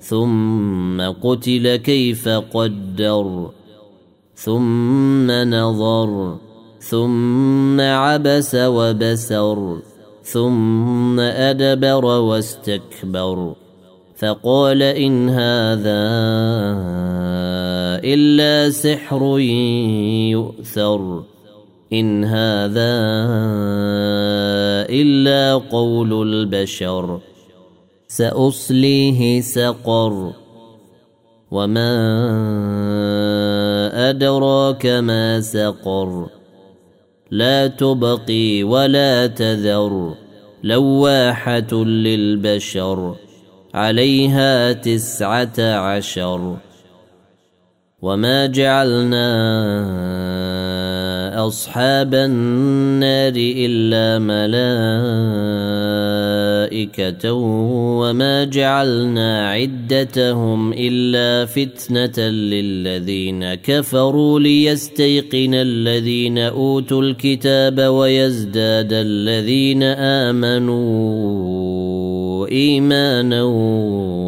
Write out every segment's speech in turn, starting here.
ثم قتل كيف قدر ثم نظر ثم عبس وبسر ثم أدبر واستكبر. فقال إن هذا إلا سحر يؤثر إن هذا إلا قول البشر. سأصليه سقر. وما أدراك ما سقر. لا تبقي ولا تذر. لواحة للبشر. عليها تسعة عشر. وما جعلنا أصحاب النار إلا ملائكة وما جعلنا عدتهم إلا فتنة للذين كفروا ليستيقن الذين أوتوا الكتاب ويزداد الذين آمنوا. إيمانا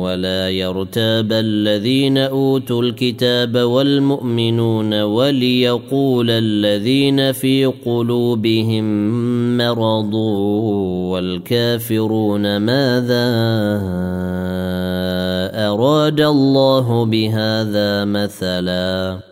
ولا يرتاب الذين أوتوا الكتاب والمؤمنون وليقول الذين في قلوبهم مرض والكافرون ماذا أراد الله بهذا مثلا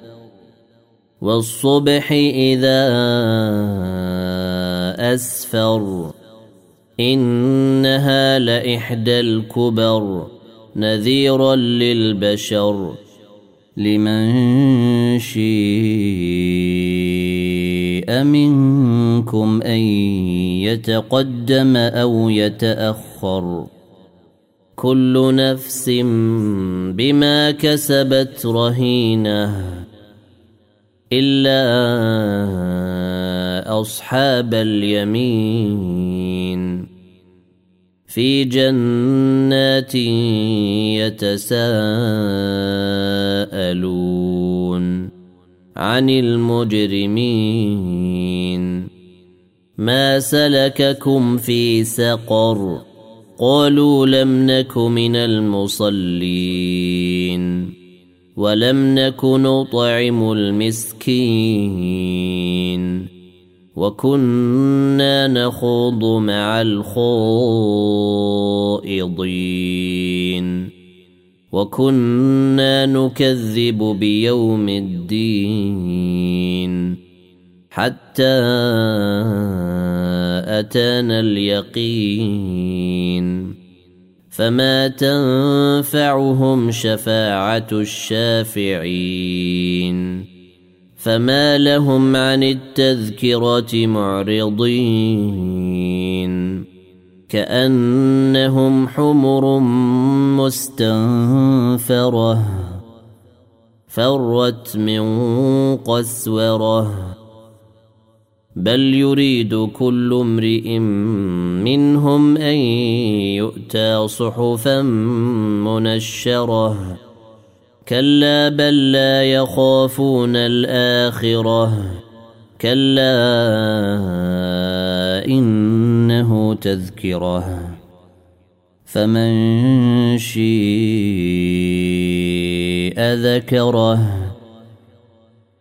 والصبح إذا أسفر. إنها لإحدى الكبر نذيرا للبشر. لمن شيء منكم أن يتقدم أو يتأخر. كل نفس بما كسبت رهينة. إلا أصحاب اليمين. في جنات يتساءلون عن المجرمين. ما سلككم في سقر؟ قالوا لم نك من المصلين. ولم نك نطعم المسكين وكنا نخوض مع الخائضين وكنا نكذب بيوم الدين حتى أتانا اليقين فما تنفعهم شفاعه الشافعين فما لهم عن التذكره معرضين كانهم حمر مستنفره فرت من قسوره بل يريد كل امرئ منهم ان يؤتى صحفا منشره كلا بل لا يخافون الاخره كلا انه تذكره فمن شيء ذكره